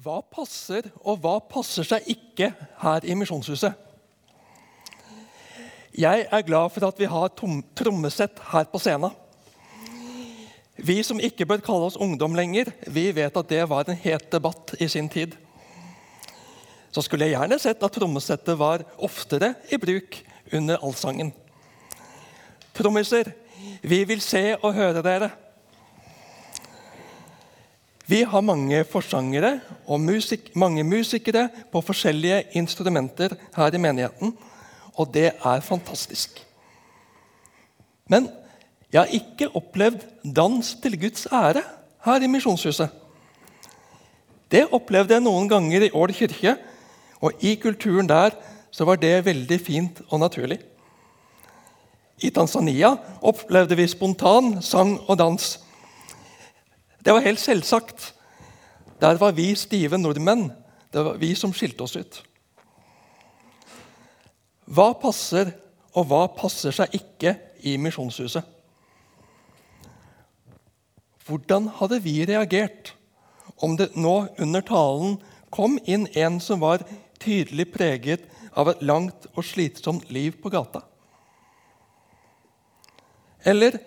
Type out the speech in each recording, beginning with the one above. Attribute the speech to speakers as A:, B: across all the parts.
A: Hva passer, og hva passer seg ikke her i Misjonshuset? Jeg er glad for at vi har trommesett her på scenen. Vi som ikke bør kalle oss ungdom lenger, vi vet at det var en het debatt i sin tid. Så skulle jeg gjerne sett at trommesettet var oftere i bruk under allsangen. Trommiser, vi vil se og høre dere. Vi har mange forsangere og musik mange musikere på forskjellige instrumenter her i menigheten, og det er fantastisk. Men jeg har ikke opplevd dans til Guds ære her i Misjonshuset. Det opplevde jeg noen ganger i Ål kirke, og i kulturen der så var det veldig fint og naturlig. I Tanzania opplevde vi spontan sang og dans. Det var helt selvsagt. Der var vi stive nordmenn. Det var vi som skilte oss ut. Hva passer, og hva passer seg ikke i Misjonshuset? Hvordan hadde vi reagert om det nå under talen kom inn en som var tydelig preget av et langt og slitsomt liv på gata? Eller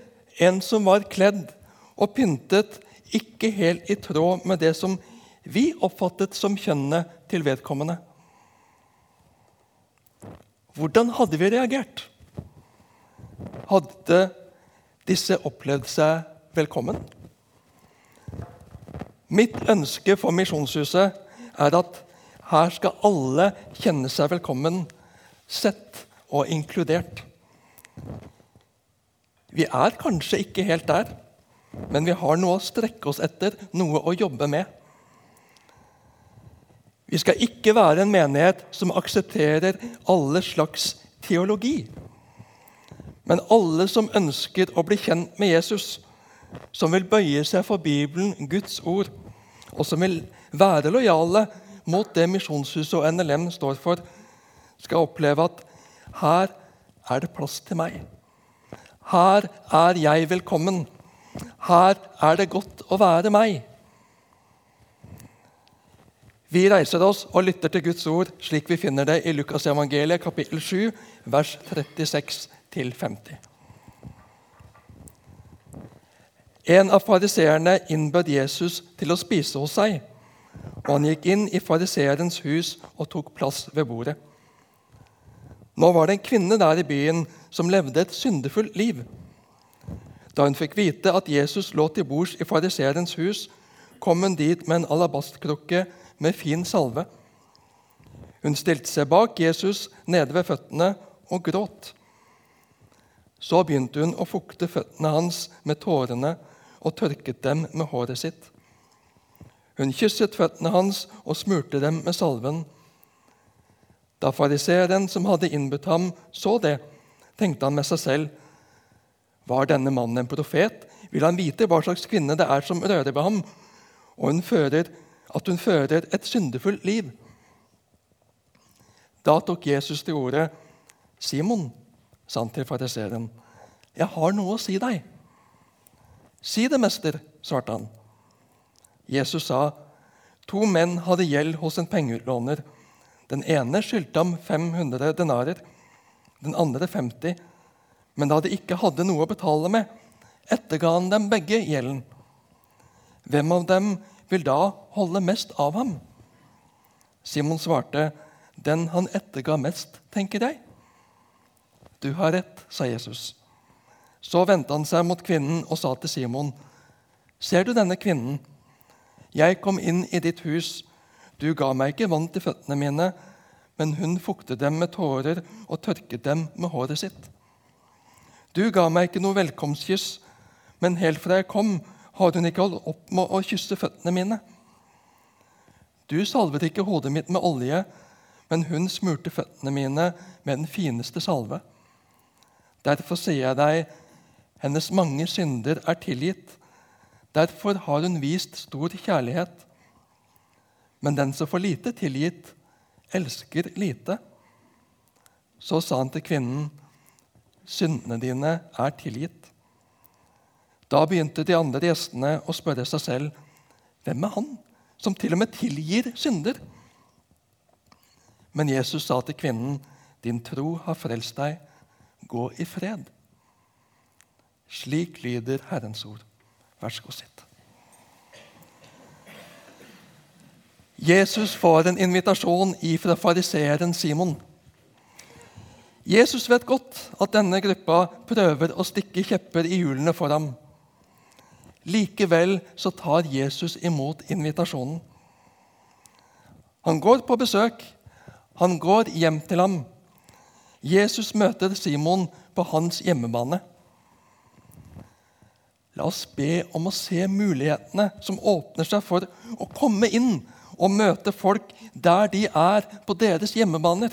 A: en som var kledd og pyntet ikke helt i tråd med det som vi oppfattet som kjønnet til vedkommende. Hvordan hadde vi reagert? Hadde disse opplevd seg velkommen? Mitt ønske for Misjonshuset er at her skal alle kjenne seg velkommen, sett og inkludert. Vi er kanskje ikke helt der, men vi har noe å strekke oss etter, noe å jobbe med. Vi skal ikke være en menighet som aksepterer alle slags teologi. Men alle som ønsker å bli kjent med Jesus, som vil bøye seg for Bibelen, Guds ord, og som vil være lojale mot det Misjonshuset og NLM står for, skal oppleve at her er det plass til meg. Her er jeg velkommen. Her er det godt å være meg. Vi reiser oss og lytter til Guds ord slik vi finner det i Lukas evangeliet kapittel 7, vers 36-50. En av fariseerne innbød Jesus til å spise hos seg. og Han gikk inn i fariseerens hus og tok plass ved bordet. Nå var det en kvinne der i byen som levde et syndefullt liv. Da hun fikk vite at Jesus lå til bords i fariseerens hus, kom hun dit med en alabastkrukke med fin salve. Hun stilte seg bak Jesus nede ved føttene og gråt. Så begynte hun å fukte føttene hans med tårene og tørket dem med håret sitt. Hun kysset føttene hans og smurte dem med salven. Da fariseeren som hadde innbudt ham, så det, tenkte han med seg selv var denne mannen en profet? Vil han vite hva slags kvinne det er som rører ved ham, og hun fører, at hun fører et syndefullt liv? Da tok Jesus til orde. 'Simon', sa han til fariseeren, 'jeg har noe å si deg.' 'Si det, mester', svarte han. Jesus sa, 'To menn hadde gjeld hos en pengeutlåner.' Den ene skyldte ham 500 denarer, den andre 50 men da de ikke hadde noe å betale med, etterga han dem begge gjelden. Hvem av dem vil da holde mest av ham? Simon svarte, 'Den han etterga mest, tenker jeg.' 'Du har rett', sa Jesus. Så vendte han seg mot kvinnen og sa til Simon, 'Ser du denne kvinnen? Jeg kom inn i ditt hus. Du ga meg ikke vann til føttene mine, men hun fuktet dem med tårer og tørket dem med håret sitt.' Du ga meg ikke noe velkomstkyss, men helt fra jeg kom, har hun ikke holdt opp med å kysse føttene mine. Du salvet ikke hodet mitt med olje, men hun smurte føttene mine med den fineste salve. Derfor sier jeg deg, hennes mange synder er tilgitt. Derfor har hun vist stor kjærlighet. Men den som får lite tilgitt, elsker lite. Så sa han til kvinnen, syndene dine er tilgitt. Da begynte de andre gjestene å spørre seg selv hvem er han som til og med tilgir synder. Men Jesus sa til kvinnen, 'Din tro har frelst deg. Gå i fred.' Slik lyder Herrens ord. Vær så god, sitt. Jesus får en invitasjon ifra fariseeren Simon. Jesus vet godt at denne gruppa prøver å stikke kjepper i hjulene for ham. Likevel så tar Jesus imot invitasjonen. Han går på besøk. Han går hjem til ham. Jesus møter Simon på hans hjemmebane. La oss be om å se mulighetene som åpner seg for å komme inn og møte folk der de er på deres hjemmebaner.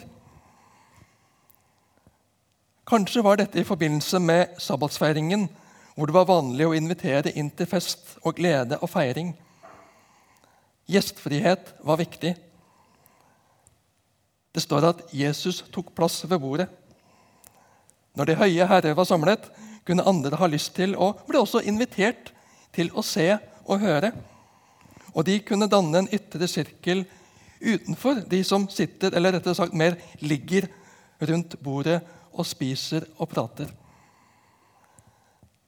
A: Kanskje var dette i forbindelse med sabbatsfeiringen, hvor det var vanlig å invitere inn til fest og glede og feiring. Gjestfrihet var viktig. Det står at Jesus tok plass ved bordet. Når de høye herrer var samlet, kunne andre ha lyst til og ble også invitert til å se og høre. Og de kunne danne en ytre sirkel utenfor de som sitter, eller rettere sagt mer ligger rundt bordet og spiser og prater.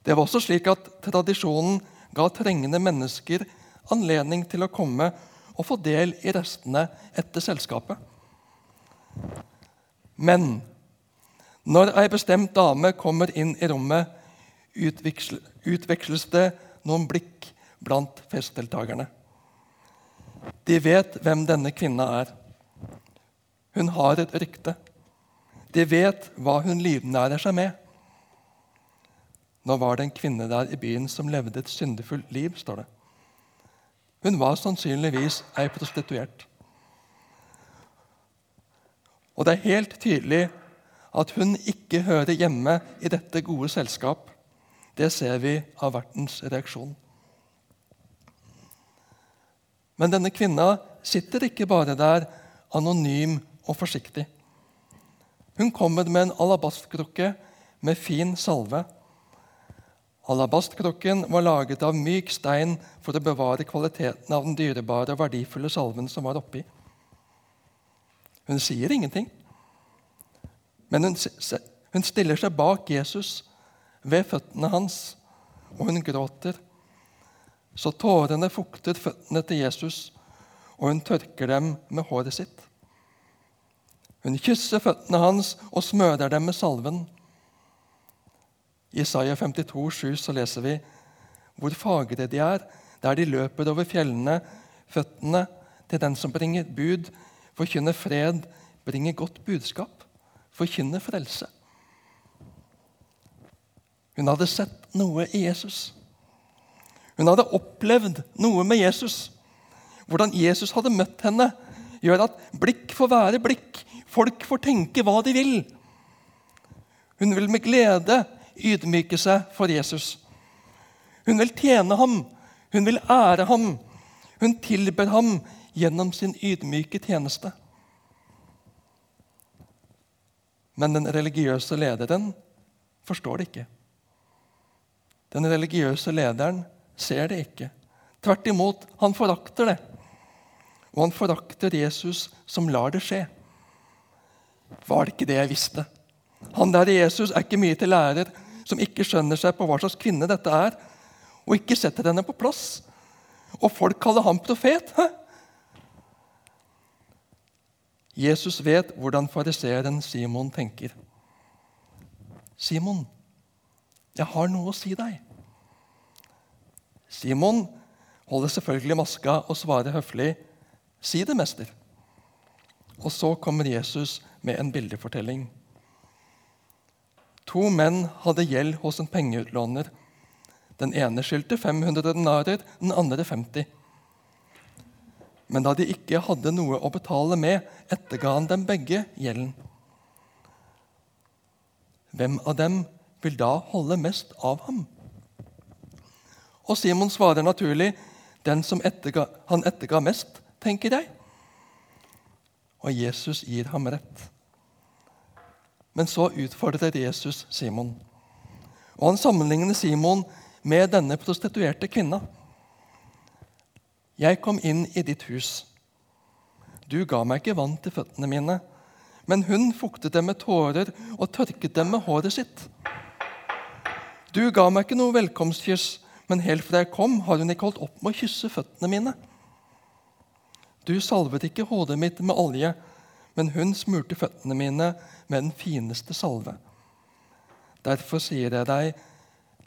A: Det var også slik at tradisjonen ga trengende mennesker anledning til å komme og få del i restene etter selskapet. Men når ei bestemt dame kommer inn i rommet, utveksles det noen blikk blant festdeltakerne. De vet hvem denne kvinna er. Hun har et rykte. De vet hva hun livnærer seg med. Nå var det en kvinne der i byen som levde et syndefullt liv, står det. Hun var sannsynligvis ei prostituert. Og det er helt tydelig at hun ikke hører hjemme i dette gode selskap. Det ser vi av vertens reaksjon. Men denne kvinna sitter ikke bare der anonym og forsiktig. Hun kommer med en alabastkrukke med fin salve. Alabastkrukken var laget av myk stein for å bevare kvaliteten av den dyrebare og verdifulle salven som var oppi. Hun sier ingenting, men hun, hun stiller seg bak Jesus ved føttene hans, og hun gråter. Så tårene fukter føttene til Jesus, og hun tørker dem med håret sitt. Hun kysser føttene hans og smører dem med salven. I Isaiah 52, 7, så leser vi hvor fagre de er, der de løper over fjellene, føttene til den som bringer bud, forkynner fred, bringer godt budskap, forkynner frelse. Hun hadde sett noe i Jesus. Hun hadde opplevd noe med Jesus. Hvordan Jesus hadde møtt henne, gjør at blikk får være blikk, Folk får tenke hva de vil. Hun vil med glede ydmyke seg for Jesus. Hun vil tjene ham, hun vil ære ham. Hun tilber ham gjennom sin ydmyke tjeneste. Men den religiøse lederen forstår det ikke. Den religiøse lederen ser det ikke. Tvert imot, han forakter det. Og han forakter Jesus som lar det skje. Var det ikke det jeg visste? Han der Jesus er ikke mye til lærer, som ikke skjønner seg på hva slags kvinne dette er, og ikke setter henne på plass. Og folk kaller ham profet. Hæ? Jesus vet hvordan fariseeren Simon tenker. Simon, jeg har noe å si deg. Simon holder selvfølgelig maska og svarer høflig, 'Si det, mester'. Og så kommer Jesus med en bildefortelling. To menn hadde gjeld hos en pengeutlåner. Den ene skyldte 500 denarer, den andre 50. Men da de ikke hadde noe å betale med, etterga han dem begge gjelden. Hvem av dem vil da holde mest av ham? Og Simon svarer naturlig, den som etterga, han etterga mest, tenker jeg. Og Jesus gir ham rett. Men så utfordrer Jesus Simon. Og Han sammenligner Simon med denne prostituerte kvinna. Jeg kom inn i ditt hus. Du ga meg ikke vann til føttene mine, men hun fuktet dem med tårer og tørket dem med håret sitt. Du ga meg ikke noe velkomstkyss, men helt fra jeg kom, har hun ikke holdt opp med å kysse føttene mine. Du salvet ikke hodet mitt med olje, men hun smurte føttene mine med den fineste salve. Derfor sier jeg deg,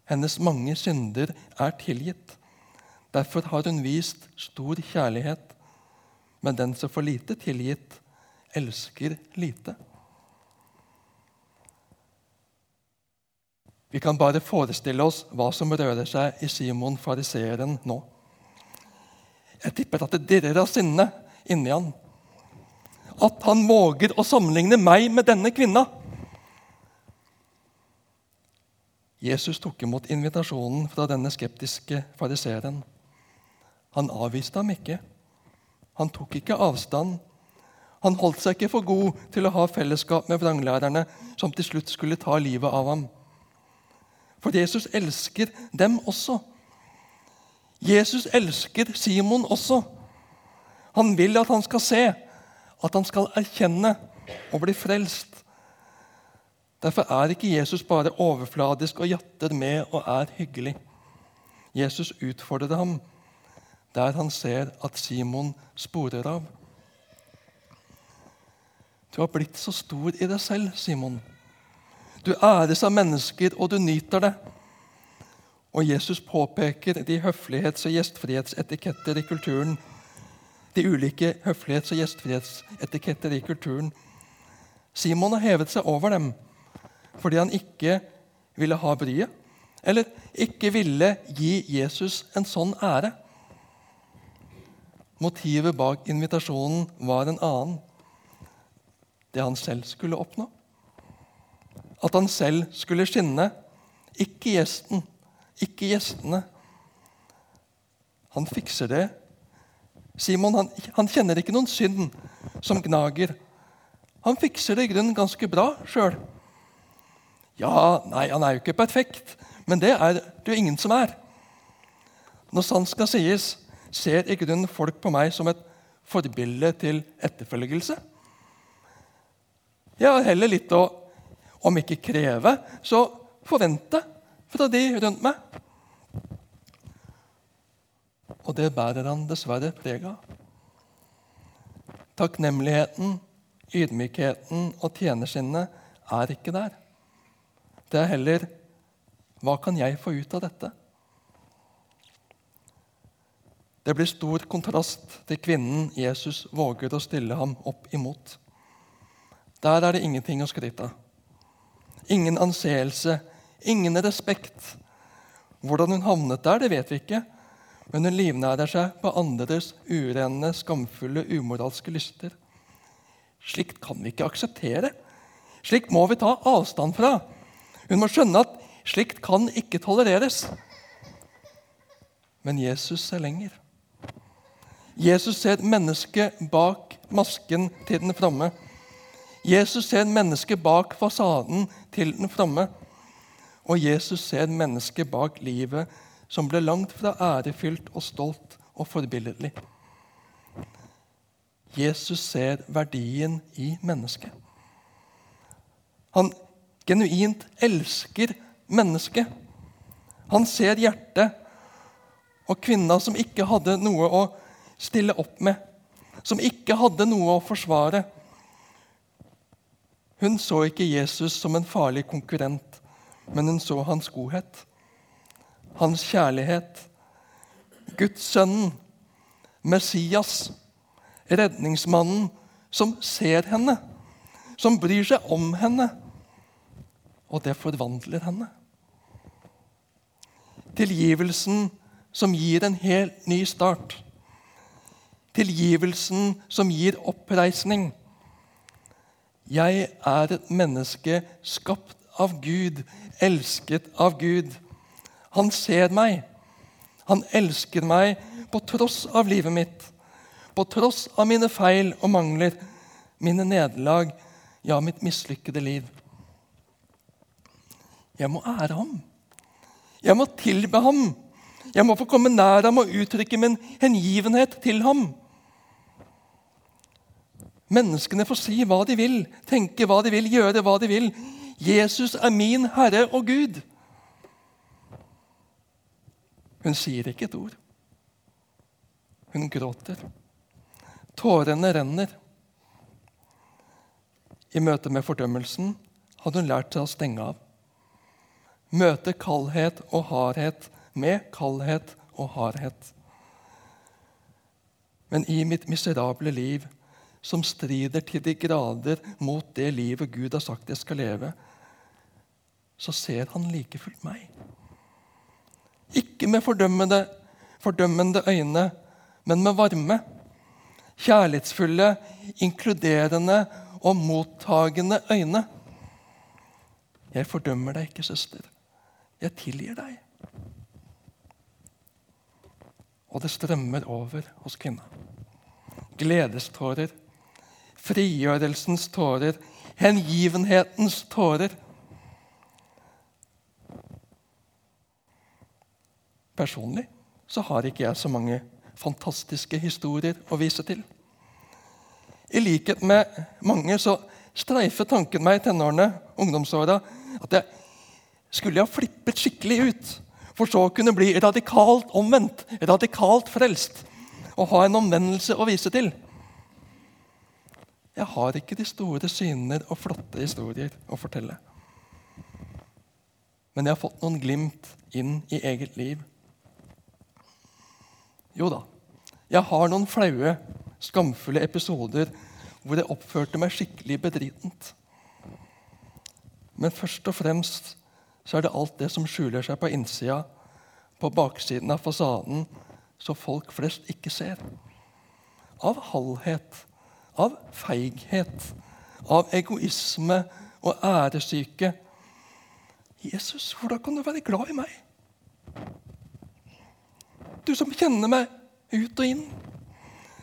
A: hennes mange synder er tilgitt. Derfor har hun vist stor kjærlighet. Men den som får lite tilgitt, elsker lite. Vi kan bare forestille oss hva som rører seg i Simon fariseeren nå. Jeg tipper at det dirrer av sinne inni han. At han våger å sammenligne meg med denne kvinna. Jesus tok imot invitasjonen fra denne skeptiske fariseeren. Han avviste ham ikke. Han tok ikke avstand. Han holdt seg ikke for god til å ha fellesskap med vranglærerne, som til slutt skulle ta livet av ham. For Jesus elsker dem også. Jesus elsker Simon også. Han vil at han skal se, at han skal erkjenne og bli frelst. Derfor er ikke Jesus bare overfladisk og jatter med og er hyggelig. Jesus utfordrer ham der han ser at Simon sporer av. Du har blitt så stor i deg selv, Simon. Du æres av mennesker, og du nyter det. Og Jesus påpeker de høflighets- og gjestfrihetsetiketter i kulturen. De ulike høflighets- og gjestfrihetsetiketter i kulturen. Simon har hevet seg over dem fordi han ikke ville ha bryet, eller ikke ville gi Jesus en sånn ære. Motivet bak invitasjonen var en annen. Det han selv skulle oppnå. At han selv skulle skinne. Ikke gjesten, ikke gjestene. Han fikser det. Simon han, han kjenner ikke noen synd som gnager. Han fikser det i grunnen ganske bra sjøl. Ja, nei, han er jo ikke perfekt, men det er det jo ingen som er. Når sant skal sies, ser i grunnen folk på meg som et forbilde til etterfølgelse. Jeg har heller litt å, om ikke kreve, så forvente fra de rundt meg. Og det bærer han dessverre preg av. Takknemligheten, ydmykheten og tjenersinnet er ikke der. Det er heller hva kan jeg få ut av dette? Det blir stor kontrast til kvinnen Jesus våger å stille ham opp imot. Der er det ingenting å skryte av. Ingen anseelse, ingen respekt. Hvordan hun havnet der, det vet vi ikke, men hun livnærer seg på andres urene, skamfulle, umoralske lyster. Slikt kan vi ikke akseptere. Slikt må vi ta avstand fra. Hun må skjønne at slikt kan ikke tolereres. Men Jesus ser lenger. Jesus ser mennesket bak masken til den fromme. Jesus ser mennesket bak fasaden til den fromme. Og Jesus ser mennesket bak livet som ble langt fra ærefylt og stolt og forbilledlig. Jesus ser verdien i mennesket. Han genuint elsker mennesket. Han ser hjertet og kvinna som ikke hadde noe å stille opp med, som ikke hadde noe å forsvare. Hun så ikke Jesus som en farlig konkurrent, men hun så hans godhet, hans kjærlighet. Guds sønnen, Messias, redningsmannen, som ser henne, som bryr seg om henne og det forvandler henne. Tilgivelsen som gir en helt ny start. Tilgivelsen som gir oppreisning. Jeg er et menneske skapt av Gud, elsket av Gud. Han ser meg. Han elsker meg på tross av livet mitt. På tross av mine feil og mangler, mine nederlag, ja, mitt mislykkede liv. Jeg må ære ham. Jeg må tilbe ham. Jeg må få komme nær ham og uttrykke min hengivenhet til ham. Menneskene får si hva de vil, tenke hva de vil, gjøre hva de vil. Jesus er min Herre og Gud. Hun sier ikke et ord. Hun gråter. Tårene renner. I møte med fordømmelsen hadde hun lært seg å stenge av. Møte kaldhet og hardhet med kaldhet og hardhet. Men i mitt miserable liv, som strider til de grader mot det livet Gud har sagt jeg skal leve, så ser han like fullt meg. Ikke med fordømmende, fordømmende øyne, men med varme. Kjærlighetsfulle, inkluderende og mottagende øyne. Jeg fordømmer deg ikke, søster. Jeg tilgir deg. Og det strømmer over hos kvinna. Gledestårer, frigjørelsens tårer, hengivenhetens tårer. Personlig så har ikke jeg så mange fantastiske historier å vise til. I likhet med mange så streifet tanken meg i tenårene, ungdomsåra, at jeg skulle ha flippet skikkelig ut. For så å kunne bli radikalt omvendt, radikalt frelst. Og ha en omvendelse å vise til. Jeg har ikke de store syner og flotte historier å fortelle. Men jeg har fått noen glimt inn i eget liv. Jo da, jeg har noen flaue, skamfulle episoder hvor jeg oppførte meg skikkelig bedritent. Men først og fremst så er det alt det som skjuler seg på innsida, på baksiden av fasaden, så folk flest ikke ser. Av halvhet, av feighet, av egoisme og æresyke. Jesus, hvordan kan du være glad i meg? Du som kjenner meg ut og inn.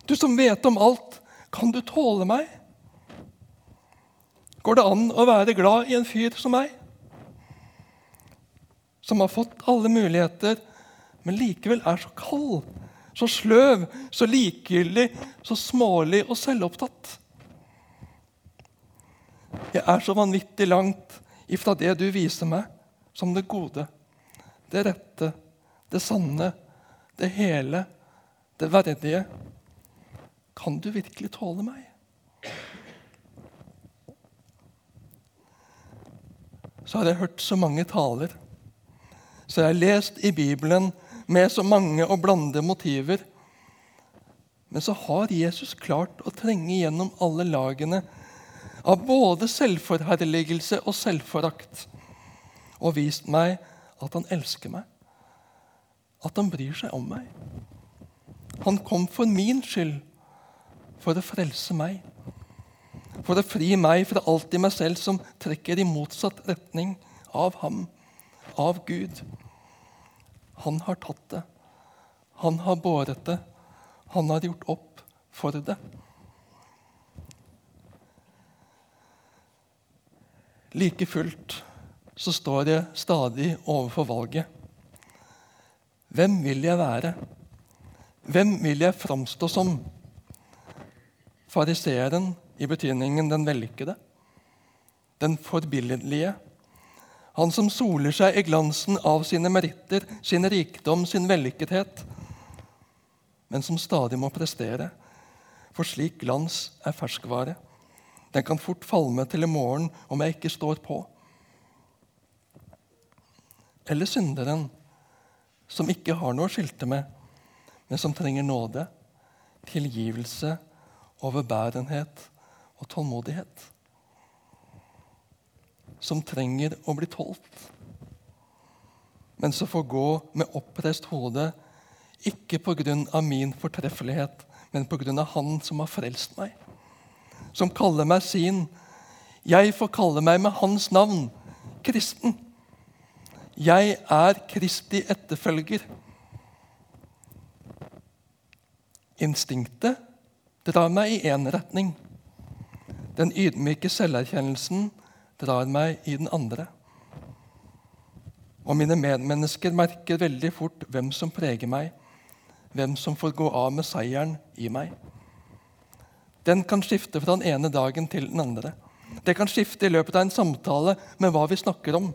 A: Du som vet om alt. Kan du tåle meg? Går det an å være glad i en fyr som meg? Som har fått alle muligheter, men likevel er så kald, så sløv, så likegyldig, så smålig og selvopptatt. Jeg er så vanvittig langt ifra det du viser meg som det gode, det rette, det sanne, det hele, det verdige. Kan du virkelig tåle meg? Så har jeg hørt så mange taler. Så jeg har lest i Bibelen med så mange og blande motiver. Men så har Jesus klart å trenge gjennom alle lagene av både selvforherligelse og selvforakt og vist meg at han elsker meg at han bryr seg om meg. Han kom for min skyld, for å frelse meg. For å fri meg fra alt i meg selv som trekker i motsatt retning av ham, av Gud. Han har tatt det. Han har båret det. Han har gjort opp for det. Like fullt så står jeg stadig overfor valget. Hvem vil jeg være? Hvem vil jeg framstå som? Fariseeren i betydningen den vellykkede, den forbilledlige. Han som soler seg i glansen av sine meritter, sin rikdom, sin vellykkethet, men som stadig må prestere. For slik glans er ferskvare. Den kan fort falme til i morgen om jeg ikke står på. Eller synderen som ikke har noe å skilte med, men som trenger nåde, tilgivelse, overbærenhet og tålmodighet. Som trenger å bli tålt, men som får gå med oppreist hode, ikke pga. min fortreffelighet, men pga. Han som har frelst meg. Som kaller meg sin. Jeg får kalle meg med hans navn, kristen. 'Jeg er Kristi etterfølger'. Instinktet drar meg i én retning. Den ydmyke selverkjennelsen drar meg i den andre. Og mine medmennesker merker veldig fort hvem som preger meg, hvem som får gå av med seieren i meg. Den kan skifte fra den ene dagen til den andre. Det kan skifte i løpet av en samtale med hva vi snakker om.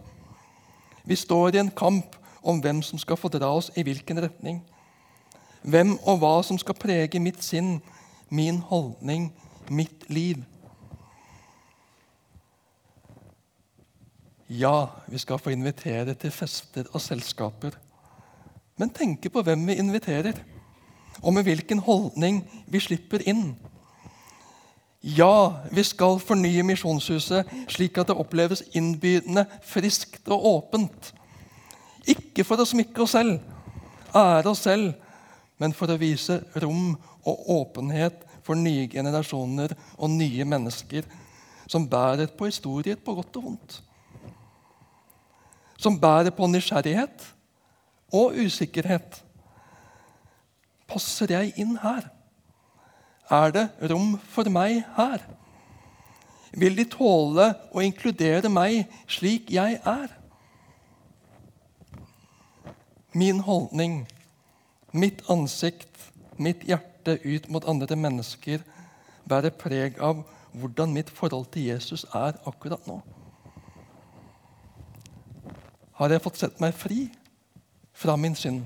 A: Vi står i en kamp om hvem som skal få dra oss i hvilken retning. Hvem og hva som skal prege mitt sinn, min holdning, mitt liv. Ja, vi skal få invitere til fester og selskaper. Men tenke på hvem vi inviterer, og med hvilken holdning vi slipper inn. Ja, vi skal fornye Misjonshuset slik at det oppleves innbydende, friskt og åpent. Ikke for å smykke oss selv, ære oss selv, men for å vise rom og åpenhet for nye generasjoner og nye mennesker som bærer på historier på godt og vondt som bærer på nysgjerrighet og usikkerhet. Passer jeg inn her? Er det rom for meg her? Vil de tåle å inkludere meg slik jeg er? Min holdning, mitt ansikt, mitt hjerte ut mot andre mennesker bærer preg av hvordan mitt forhold til Jesus er akkurat nå har jeg fått sett meg fri fra min synd.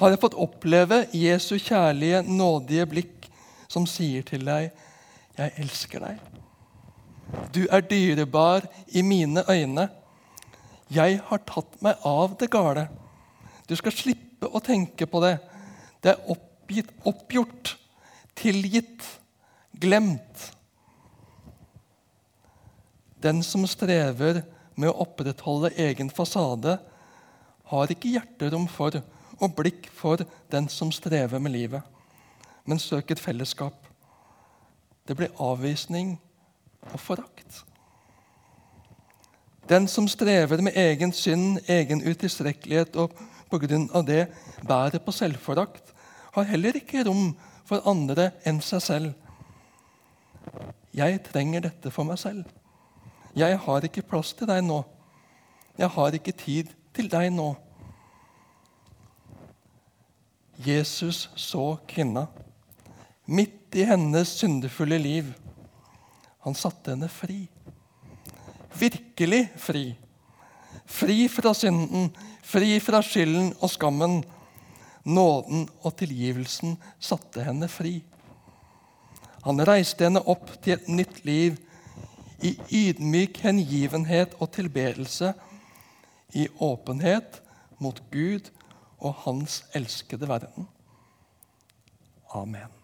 A: Har jeg fått oppleve Jesu kjærlige, nådige blikk som sier til deg, 'Jeg elsker deg'. Du er dyrebar i mine øyne. Jeg har tatt meg av det gale. Du skal slippe å tenke på det. Det er oppgitt, oppgjort, tilgitt, glemt. Den som strever med å opprettholde egen fasade, har ikke hjerterom for og blikk for den som strever med livet, men søker fellesskap. Det blir avvisning og forakt. Den som strever med egen synd, egen utilstrekkelighet og pga. det bærer på selvforakt, har heller ikke rom for andre enn seg selv. Jeg trenger dette for meg selv. 'Jeg har ikke plass til deg nå. Jeg har ikke tid til deg nå.' Jesus så kvinna midt i hennes syndefulle liv. Han satte henne fri. Virkelig fri. Fri fra synden, fri fra skylden og skammen. Nåden og tilgivelsen satte henne fri. Han reiste henne opp til et nytt liv i ydmyk hengivenhet og tilbedelse, i åpenhet mot Gud og Hans elskede verden. Amen.